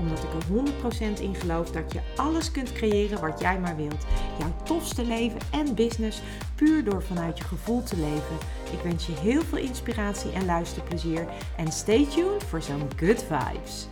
Omdat ik er 100% in geloof dat je alles kunt creëren wat jij maar wilt. Jouw tofste leven en business puur door vanuit je gevoel te leven. Ik wens je heel veel inspiratie en luisterplezier. En stay tuned voor zo'n good vibes.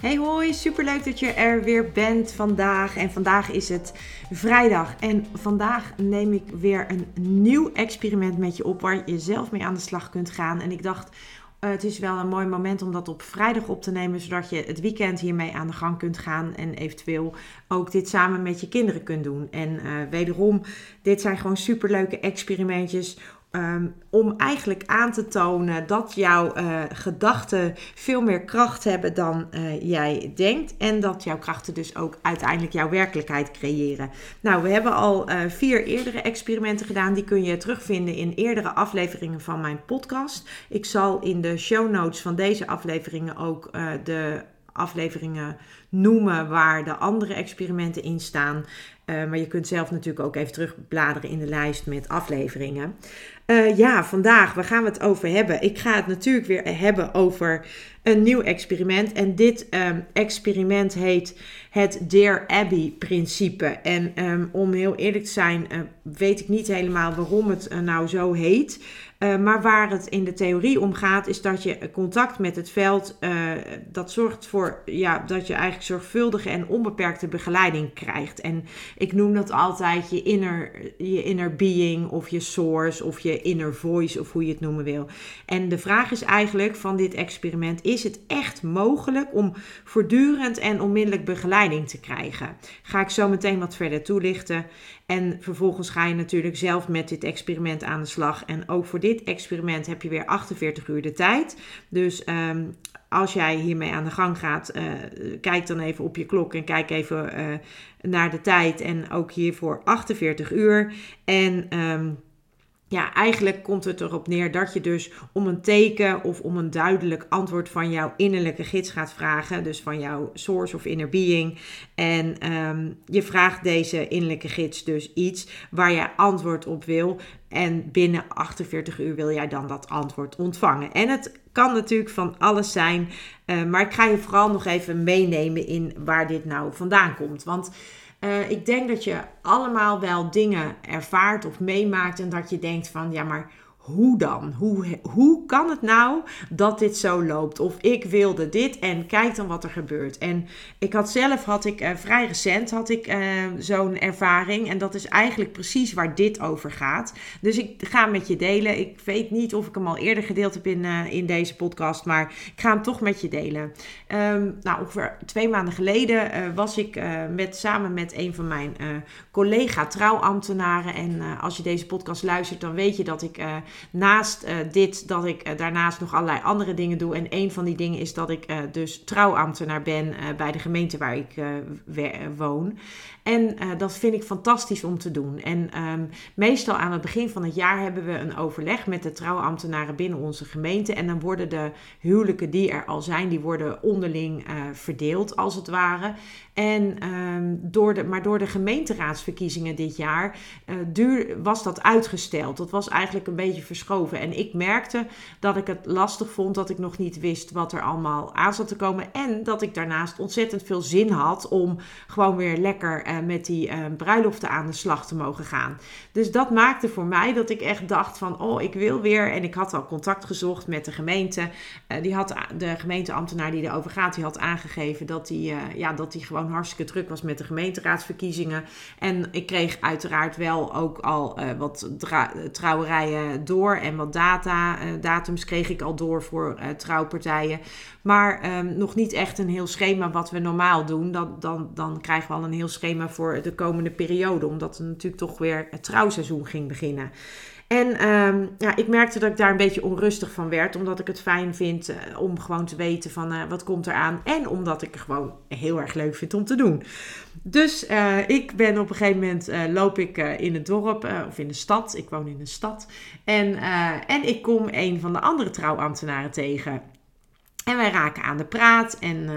Hey hoi, superleuk dat je er weer bent vandaag. En vandaag is het vrijdag. En vandaag neem ik weer een nieuw experiment met je op waar je zelf mee aan de slag kunt gaan. En ik dacht, uh, het is wel een mooi moment om dat op vrijdag op te nemen, zodat je het weekend hiermee aan de gang kunt gaan en eventueel ook dit samen met je kinderen kunt doen. En uh, wederom, dit zijn gewoon superleuke experimentjes Ehm, om eigenlijk aan te tonen dat jouw uh, gedachten veel meer kracht hebben dan uh, jij denkt. En dat jouw krachten dus ook uiteindelijk jouw werkelijkheid creëren. Nou, we hebben al uh, vier eerdere experimenten gedaan. Die kun je terugvinden in eerdere afleveringen van mijn podcast. Ik zal in de show notes van deze afleveringen ook de afleveringen noemen waar de andere experimenten in staan. maar je kunt zelf natuurlijk ook even terugbladeren in de lijst met afleveringen. Uh, ja, vandaag, waar gaan we het over hebben? Ik ga het natuurlijk weer hebben over een nieuw experiment. En dit um, experiment heet het Dear Abby principe. En um, om heel eerlijk te zijn, uh, weet ik niet helemaal waarom het uh, nou zo heet. Uh, maar waar het in de theorie om gaat, is dat je contact met het veld, dat zorgt voor ja, dat je eigenlijk zorgvuldige en onbeperkte begeleiding krijgt. En ik noem dat altijd je inner, je inner being of je source of je inner voice of hoe je het noemen wil. En de vraag is eigenlijk van dit experiment, is het echt mogelijk om voortdurend en onmiddellijk begeleiding te krijgen? Ga ik zo meteen wat verder toelichten. En vervolgens ga je natuurlijk zelf met dit experiment aan de slag. En ook voor dit experiment heb je weer 48 uur de tijd. Dus um, als jij hiermee aan de gang gaat, uh, kijk dan even op je klok en kijk even uh, naar de tijd. En ook hiervoor 48 uur. En um, ja, eigenlijk komt het erop neer dat je dus om een teken of om een duidelijk antwoord van jouw innerlijke gids gaat vragen. Dus van jouw source of inner being. En um, je vraagt deze innerlijke gids dus iets waar je antwoord op wil. En binnen 48 uur wil jij dan dat antwoord ontvangen. En het kan natuurlijk van alles zijn. Uh, maar ik ga je vooral nog even meenemen in waar dit nou vandaan komt. Want uh, ik denk dat je allemaal wel dingen ervaart of meemaakt en dat je denkt van ja, maar hoe dan? Hoe, hoe kan het nou dat dit zo loopt? Of ik wilde dit en kijk dan wat er gebeurt. En ik had zelf, had ik uh, vrij recent, had ik uh, zo'n ervaring. En dat is eigenlijk precies waar dit over gaat. Dus ik ga hem met je delen. Ik weet niet of ik hem al eerder gedeeld heb in, uh, in deze podcast, maar ik ga hem toch met je delen. Um, nou, ongeveer twee maanden geleden was ik met, samen met een van mijn collega trouwambtenaren. En als je deze podcast luistert, dan weet je dat ik naast uh, dit dat ik uh, daarnaast nog allerlei andere dingen doe. En een van die dingen is dat ik uh, dus trouwambtenaar ben bij de gemeente waar ik woon. En dat vind ik fantastisch om te doen. En um, meestal aan het begin van het jaar hebben we een overleg met de trouwambtenaren binnen onze gemeente. En dan worden de huwelijken die er al zijn, die worden onderling verdeeld als het ware. En, um, door de, maar door de gemeenteraadsverkiezingen dit jaar duur, was dat uitgesteld. Dat was eigenlijk een beetje verschoven. En ik merkte dat ik het lastig vond dat ik nog niet wist wat er allemaal aan zat te komen. En dat ik daarnaast ontzettend veel zin had om gewoon weer lekker uh, met die uh, bruiloften aan de slag te mogen gaan. Dus dat maakte voor mij dat ik echt dacht van, oh, ik wil weer. En ik had al contact gezocht met de gemeente. Uh, die had de gemeenteambtenaar die erover gaat, die had aangegeven dat hij ja, dat die gewoon hartstikke druk was met de gemeenteraadsverkiezingen. En ik kreeg uiteraard wel ook al wat trouwerijen door en wat data, uh, datums kreeg ik al door voor uh, trouwpartijen. Maar um, nog niet echt een heel schema wat we normaal doen. Dan, dan, dan krijgen we al een heel schema voor de komende periode. Omdat er natuurlijk toch weer het trouwseizoen ging beginnen. En ehm, ja, ik merkte dat ik daar een beetje onrustig van werd. Omdat ik het fijn vind eh, om gewoon te weten van uh, wat komt eraan. En omdat ik het gewoon heel erg leuk vind om te doen. Dus uh, ik ben op een gegeven moment loop ik in het dorp of in de stad. Ik woon in een stad. En, en ik kom een van de andere trouwambtenaren tegen. En wij raken aan de praat. En uh,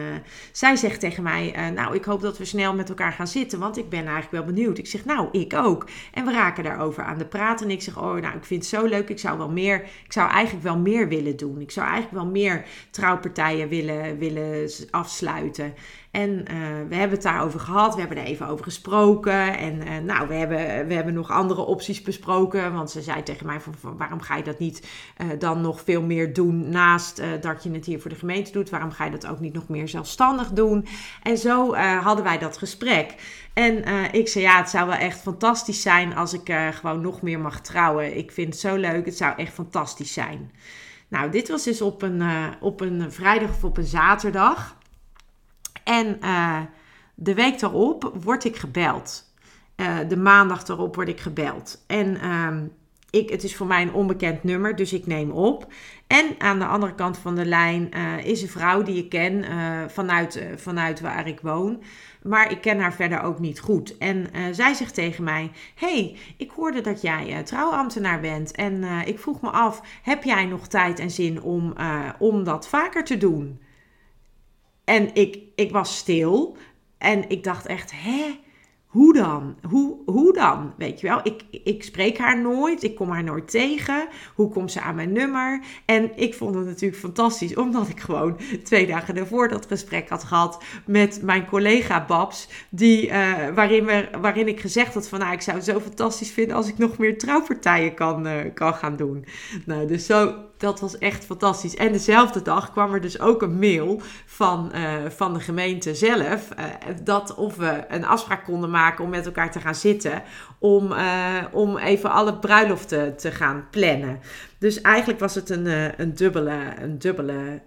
zij zegt tegen mij: uh, Nou, ik hoop dat we snel met elkaar gaan zitten. Want ik ben eigenlijk wel benieuwd. Ik zeg: Nou, ik ook. En we raken daarover aan de praat. En ik zeg: Oh, nou, ik vind het zo leuk. Ik zou wel meer. Ik zou eigenlijk wel meer willen doen. Ik zou eigenlijk wel meer trouwpartijen willen, willen afsluiten. En uh, we hebben het daarover gehad. We hebben er even over gesproken. En uh, nou, we hebben, we hebben nog andere opties besproken. Want ze zei tegen mij: van, waarom ga je dat niet uh, dan nog veel meer doen naast dat je het hier voor de gemeente doet? Waarom ga je dat ook niet nog meer zelfstandig doen? En zo hadden wij dat gesprek. En ik zei: Ja, het zou wel echt fantastisch zijn als ik gewoon nog meer mag trouwen. Ik vind het zo leuk. Het zou echt fantastisch zijn. Nou, dit was dus op een, op een vrijdag of op een zaterdag. En uh, de week daarop word ik gebeld. Uh, de maandag erop word ik gebeld. En uh, ik, het is voor mij een onbekend nummer, dus ik neem op. En aan de andere kant van de lijn uh, is een vrouw die ik ken vanuit, vanuit waar ik woon. Maar ik ken haar verder ook niet goed. En zij zegt tegen mij: hey, ik hoorde dat jij trouwambtenaar bent. En ik vroeg me af: heb jij nog tijd en zin om, om dat vaker te doen? En ik, ik was stil en ik dacht echt, hè? Hoe dan? Hoe, hoe dan? Weet je wel, ik, ik spreek haar nooit, ik kom haar nooit tegen. Hoe komt ze aan mijn nummer? En ik vond het natuurlijk fantastisch, omdat ik gewoon twee dagen daarvoor dat gesprek had gehad met mijn collega Babs, die, uh, waarin, we, waarin ik gezegd had van, nou, ik zou het zo fantastisch vinden als ik nog meer trouwpartijen kan, uh, kan gaan doen. Nou, dus zo, dat was echt fantastisch. En dezelfde dag kwam er dus ook een mail van, uh, van de gemeente zelf. Uh, dat of we een afspraak konden maken om met elkaar te gaan zitten. Om, uh, om even alle bruiloften te gaan plannen. Dus eigenlijk was het een, een dubbele. Een dubbele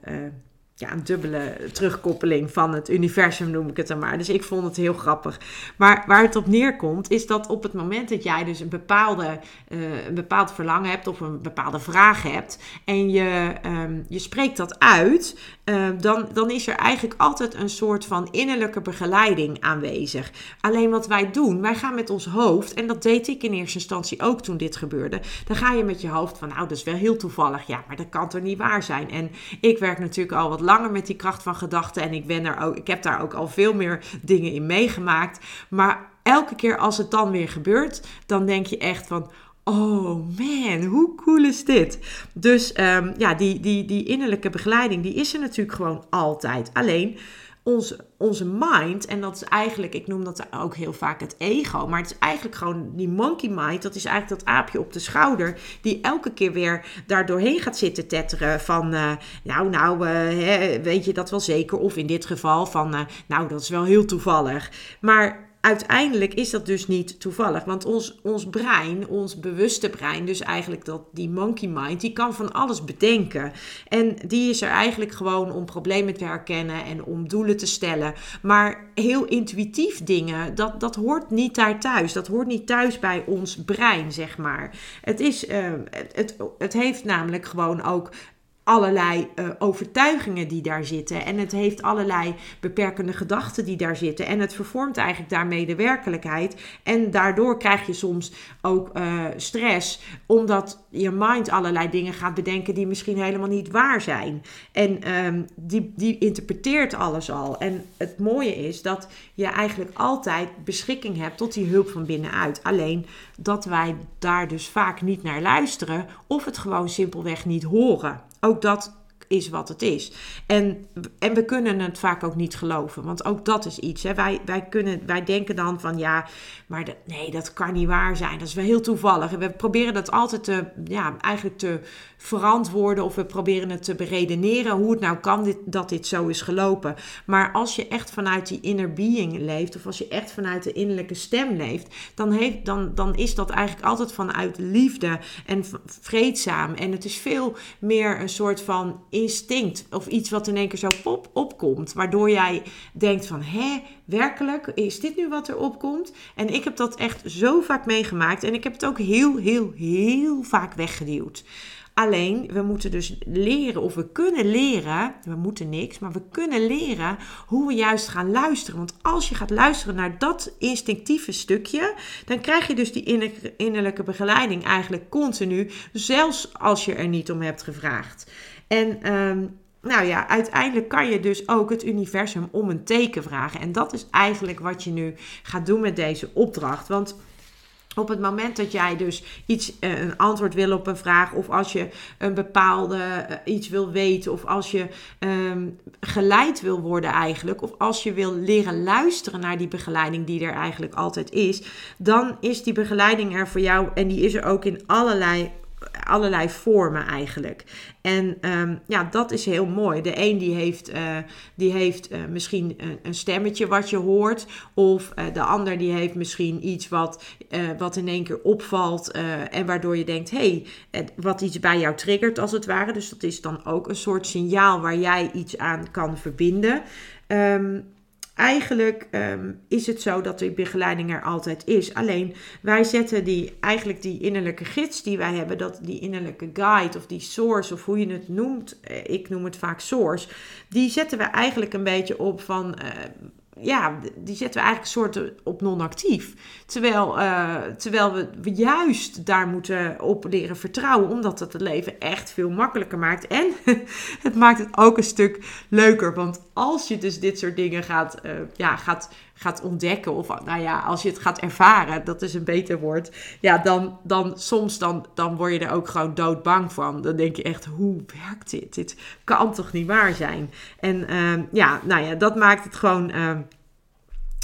ja, een dubbele terugkoppeling van het universum, noem ik het dan maar. Dus ik vond het heel grappig. Maar waar het op neerkomt, is dat op het moment dat jij dus een, bepaalde, uh, een bepaald verlangen hebt of een bepaalde vraag hebt en je, um, je spreekt dat uit, uh, dan, dan is er eigenlijk altijd een soort van innerlijke begeleiding aanwezig. Alleen wat wij doen, wij gaan met ons hoofd, en dat deed ik in eerste instantie ook toen dit gebeurde, dan ga je met je hoofd van, nou, dat is wel heel toevallig. Ja, maar dat kan toch niet waar zijn? En ik werk natuurlijk al wat langer met die kracht van gedachten. En ik, ben er ook, ik heb daar ook al veel meer dingen in meegemaakt. Maar elke keer als het dan weer gebeurt, dan denk je echt van. Oh man, hoe cool is dit? Dus um, ja, die, die, die innerlijke begeleiding, die is er natuurlijk gewoon altijd. Alleen onze, onze mind, en dat is eigenlijk, ik noem dat ook heel vaak het ego, maar het is eigenlijk gewoon die monkey mind, dat is eigenlijk dat aapje op de schouder, die elke keer weer daar doorheen gaat zitten tetteren van, uh, nou, nou, uh, hè, weet je dat wel zeker, of in dit geval van, uh, nou, dat is wel heel toevallig. Maar uiteindelijk is dat dus niet toevallig. Want ons, ons brein, ons bewuste brein, dus eigenlijk dat, die monkey mind, die kan van alles bedenken. En die is er eigenlijk gewoon om problemen te herkennen en om doelen te stellen. Maar heel intuïtief dingen, dat, dat hoort niet daar thuis. Dat hoort niet thuis bij ons brein, zeg maar. Het, is, uh, het, het heeft namelijk gewoon ook allerlei uh, overtuigingen die daar zitten. En het heeft allerlei beperkende gedachten die daar zitten. En het vervormt eigenlijk daarmee de werkelijkheid. En daardoor krijg je soms ook uh, stress, omdat je mind allerlei dingen gaat bedenken die misschien helemaal niet waar zijn. En um, die, die interpreteert alles al. En het mooie is dat je eigenlijk altijd beschikking hebt tot die hulp van binnenuit. Alleen dat wij daar dus vaak niet naar luisteren of het gewoon simpelweg niet horen. Ook dat is wat het is. En, en we kunnen het vaak ook niet geloven, want ook dat is iets. Hè. Wij, wij, kunnen, wij denken dan van ja, maar de, nee, dat kan niet waar zijn. Dat is wel heel toevallig. En we proberen dat altijd te, ja, eigenlijk te verantwoorden of we proberen het te beredeneren hoe het nou kan dit, dat dit zo is gelopen. Maar als je echt vanuit die inner being leeft of als je echt vanuit de innerlijke stem leeft, dan, heeft, dan, dan is dat eigenlijk altijd vanuit liefde en vreedzaam. En het is veel meer een soort van instinct of iets wat in één keer zo pop opkomt. Waardoor jij denkt van, hè, werkelijk, is dit nu wat er opkomt? En ik heb dat echt zo vaak meegemaakt en ik heb het ook heel, heel, heel vaak weggeduwd. Alleen, we moeten dus leren, of we kunnen leren, we moeten niks, maar we kunnen leren hoe we juist gaan luisteren. Want als je gaat luisteren naar dat instinctieve stukje, dan krijg je dus die innerlijke begeleiding eigenlijk continu, zelfs als je er niet om hebt gevraagd. En ehm, nou ja, uiteindelijk kan je dus ook het universum om een teken vragen. En dat is eigenlijk wat je nu gaat doen met deze opdracht. Want op het moment dat jij dus iets, eh, een antwoord wil op een vraag, of als je een bepaalde eh, iets wil weten, of als je um, geleid wil worden eigenlijk, of als je wil leren luisteren naar die begeleiding die er eigenlijk altijd is, dan is die begeleiding er voor jou en die is er ook in allerlei allerlei vormen eigenlijk. En ehm, ja, dat is heel mooi. De een die heeft, uh, die heeft uh, misschien een, een, stemmetje wat je hoort. Of de ander die heeft misschien iets wat, wat in één keer opvalt. en waardoor je denkt, hé, hey, wat iets bij jou triggert als het ware. Dus dat is dan ook een soort signaal waar jij iets aan kan verbinden. Um, Eigenlijk ehm, is het zo dat die begeleiding er altijd is. Alleen wij zetten die, eigenlijk die innerlijke gids die wij hebben, dat die innerlijke guide of die source of hoe je het noemt, eh, ik noem het vaak source, die zetten we eigenlijk een beetje op van. Uh, ja, die zetten we eigenlijk soort op non-actief. Terwijl, uh, terwijl we, we, juist daar moeten op leren vertrouwen, omdat het het leven echt veel makkelijker maakt. En het maakt het ook een stuk leuker. Want als je dus dit soort dingen gaat, uh, ja, gaat, gaat ontdekken, of nou ja, als je het gaat ervaren, dat is een beter woord. Ja, dan, dan soms dan, dan word je er ook gewoon doodbang van. Dan denk je echt, hoe werkt dit? Dit kan toch niet waar zijn? En uh, ja, nou ja, dat maakt het gewoon. Uh,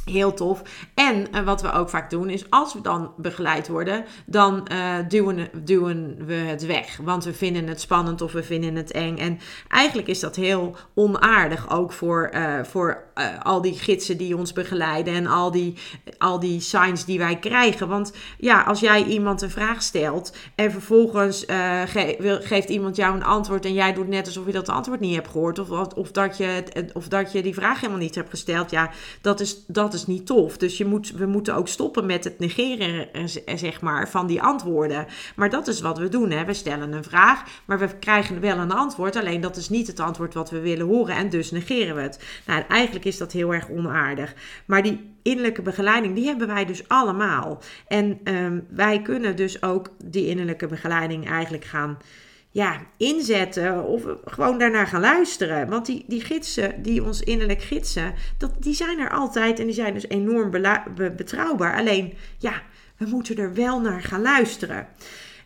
Heel tof. En uh, wat we ook vaak doen is als we dan begeleid worden, dan uh, duwen, duwen we het weg. Want we vinden het spannend of we vinden het eng. En eigenlijk is dat heel onaardig ook voor, uh, voor al die gidsen die ons begeleiden en al die, al die signs die wij krijgen. Want ja, als jij iemand een vraag stelt en vervolgens ge geeft iemand jou een antwoord en jij doet net alsof je dat antwoord niet hebt gehoord of, of, dat, je, of dat je die vraag helemaal niet hebt gesteld, ja, dat is. Dat is niet tof. Dus je moet, we moeten ook stoppen met het negeren eh, zeg maar, van die antwoorden. Maar dat is wat we doen. Hè. We stellen een vraag, maar we krijgen wel een antwoord. Alleen dat is niet het antwoord wat we willen horen en dus negeren we het. Nou, eigenlijk is dat heel erg onaardig. Maar die innerlijke begeleiding, die hebben wij dus allemaal. En um, wij kunnen dus ook die innerlijke begeleiding eigenlijk gaan ja, inzetten of gewoon daarnaar gaan luisteren. Want die, die gidsen, die ons innerlijk gidsen, dat, die zijn er altijd en die zijn dus enorm betrouwbaar. Alleen, ja, we moeten er wel naar gaan luisteren.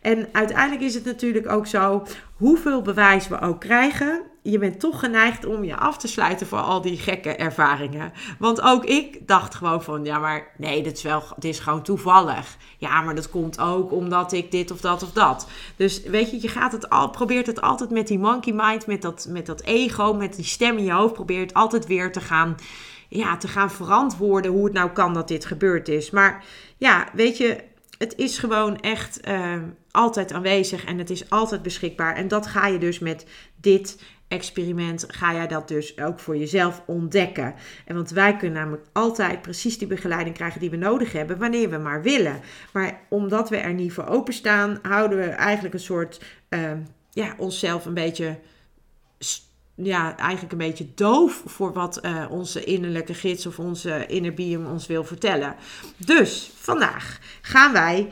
En uiteindelijk is het natuurlijk ook zo, hoeveel bewijs we ook krijgen, je bent toch geneigd om je af te sluiten voor al die gekke ervaringen. Want ook ik dacht gewoon van, ja, maar nee, dit is wel, het is gewoon toevallig. Ja, maar dat komt ook omdat ik dit of dat of dat. Dus weet je, je gaat het al, probeert het altijd met die monkey mind, met dat, met dat ego, met die stem in je hoofd, probeert altijd weer te gaan, ja, te gaan verantwoorden hoe het nou kan dat dit gebeurd is. Maar ja, weet je, het is gewoon echt uh, altijd aanwezig en het is altijd beschikbaar. En dat ga je dus met dit experiment ga jij dat dus ook voor jezelf ontdekken. En want wij kunnen namelijk altijd precies die begeleiding krijgen die we nodig hebben, wanneer we maar willen. Maar omdat we er niet voor openstaan, houden we eigenlijk een soort, uh, ja, onszelf een beetje ja, eigenlijk een beetje doof voor wat uh, onze innerlijke gids of onze inner ons wil vertellen. Dus vandaag gaan wij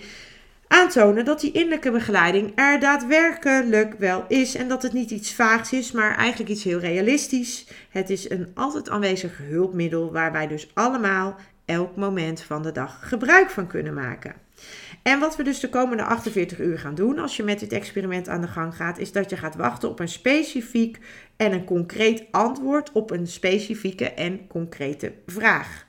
aantonen dat die innerlijke begeleiding er daadwerkelijk wel is en dat het niet iets vaags is, maar eigenlijk iets heel realistisch. Het is een altijd aanwezig hulpmiddel waar wij dus allemaal elk moment van de dag gebruik van kunnen maken. En wat we dus de komende 48 uur gaan doen als je met dit experiment aan de gang gaat, is dat je gaat wachten op een specifiek en een concreet antwoord op een specifieke en concrete vraag.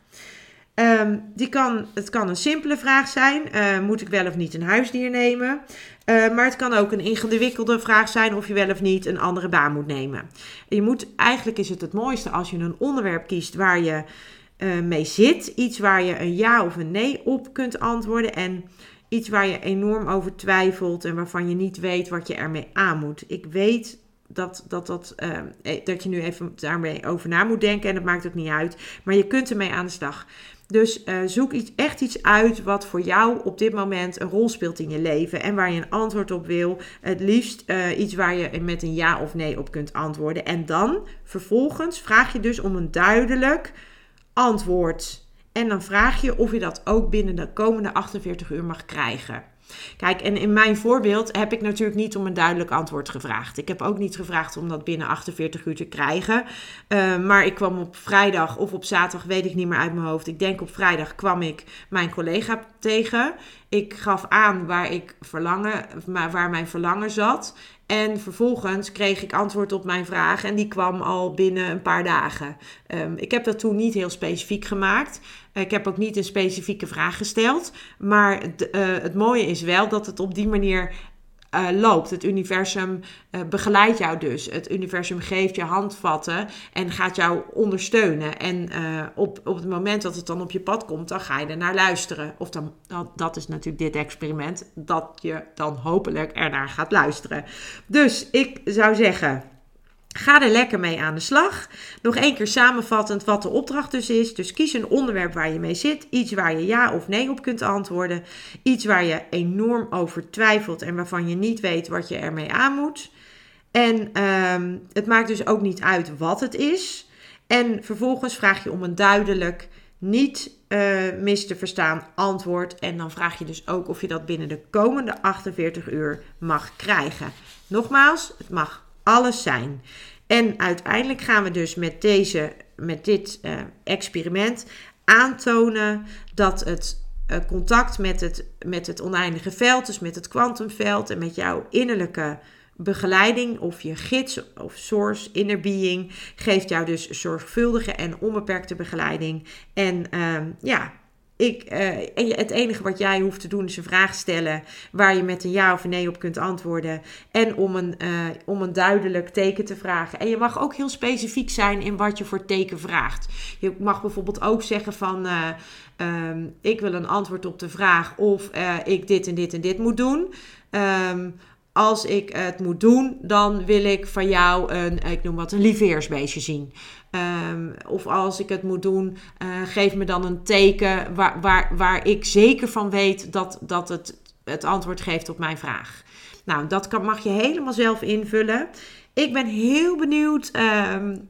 Um, die kan, het kan een simpele vraag zijn. Uh, moet ik wel of niet een huisdier nemen? Uh, maar het kan ook een ingewikkelde vraag zijn of je wel of niet een andere baan moet nemen. Je moet, eigenlijk is het het mooiste als je een onderwerp kiest waar je uh, mee zit. Iets waar je een ja of een nee op kunt antwoorden. En iets waar je enorm over twijfelt en waarvan je niet weet wat je ermee aan moet. Ik weet dat, dat, dat, eh, eh, dat je nu even daarmee over na moet denken. En dat maakt ook niet uit. Maar je kunt ermee aan de slag. Dus zoek iets, echt iets uit wat voor jou op dit moment een rol speelt in je leven. En waar je een antwoord op wil. Het liefst iets waar je met een ja of nee op kunt antwoorden. En dan vervolgens vraag je dus om een duidelijk antwoord. En dan vraag je of je dat ook binnen de komende 48 uur mag krijgen. Kijk, en in mijn voorbeeld heb ik natuurlijk niet om een duidelijk antwoord gevraagd. Ik heb ook niet gevraagd om dat binnen 48 uur te krijgen. Uh, maar ik kwam op vrijdag of op zaterdag, weet ik niet meer uit mijn hoofd. Ik denk op vrijdag kwam ik mijn collega tegen. Ik gaf aan waar ik verlangen, waar mijn verlangen zat. En vervolgens kreeg ik antwoord op mijn vraag en die kwam al binnen een paar dagen. Um, ik heb dat toen niet heel specifiek gemaakt. Ik heb ook niet een specifieke vraag gesteld. Maar het mooie is wel dat het op die manier uh, loopt. Het universum uh, begeleidt jou dus. Het universum geeft je handvatten en gaat jou ondersteunen. En uh, op, op het moment dat het dan op je pad komt, dan ga je er naar luisteren. Of dan, dat, dat is natuurlijk dit experiment, dat je dan hopelijk ernaar gaat luisteren. Dus ik zou zeggen. Ga er lekker mee aan de slag. Nog één keer samenvattend wat de opdracht dus is. Dus kies een onderwerp waar je mee zit. Iets waar je ja of nee op kunt antwoorden. Iets waar je enorm over twijfelt en waarvan je niet weet wat je ermee aan moet. En um, het maakt dus ook niet uit wat het is. En vervolgens vraag je om een duidelijk, niet uh, mis te verstaan antwoord. En dan vraag je dus ook of je dat binnen de komende 48 uur mag krijgen. Nogmaals, het mag alles zijn. En uiteindelijk gaan we dus met, deze, met dit uh, experiment aantonen dat het uh, contact met het, met het oneindige veld, dus met het kwantumveld en met jouw innerlijke begeleiding of je gids of source, inner being, geeft jou dus zorgvuldige en onbeperkte begeleiding. En uh, ja, ik, uh, het enige wat jij hoeft te doen is een vraag stellen waar je met een ja of een nee op kunt antwoorden. En om een, uh, om een duidelijk teken te vragen. En je mag ook heel specifiek zijn in wat je voor teken vraagt. Je mag bijvoorbeeld ook zeggen van uh, um, ik wil een antwoord op de vraag of ik dit en dit en dit moet doen. Um, als ik het moet doen, dan wil ik van jou een, ik noem wat, een lieveersbeestje zien. Um, of als ik het moet doen, uh, geef me dan een teken waar, waar, waar ik zeker van weet dat, dat het het antwoord geeft op mijn vraag. Nou, dat kan, mag je helemaal zelf invullen. Ik ben heel benieuwd um,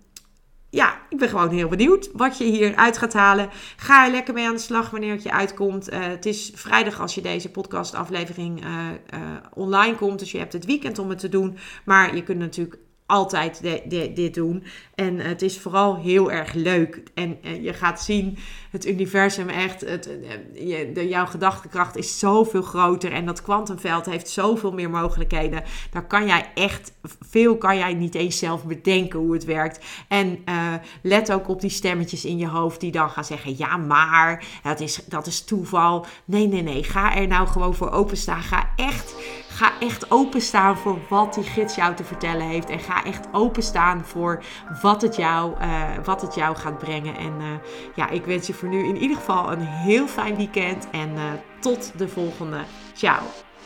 ja, ik ben gewoon heel benieuwd wat je hieruit gaat halen. Ga er lekker mee aan de slag wanneer het je uitkomt. Uh, het is vrijdag als je deze podcastaflevering uh, online komt. Dus je hebt het weekend om het te doen. Maar je kunt natuurlijk altijd de, de, dit doen. En het is vooral heel erg leuk. En, en je gaat zien, het universum echt, het, eh, je, jouw gedachtekracht is zoveel groter. En dat kwantumveld heeft zoveel meer mogelijkheden. Daar kan jij echt, veel kan jij niet eens zelf bedenken hoe het werkt. En uh, let ook op die stemmetjes in je hoofd die dan gaan zeggen, ja maar, dat is, dat is toeval. Nee, nee, nee, ga er nou gewoon voor openstaan. Ga echt Ga echt openstaan voor wat die gids jou te vertellen heeft. En ga echt openstaan voor wat het jou, uh, wat het jou gaat brengen. En uh, ja, ik wens je voor nu in ieder geval een heel fijn weekend. En uh, tot de volgende. Ciao.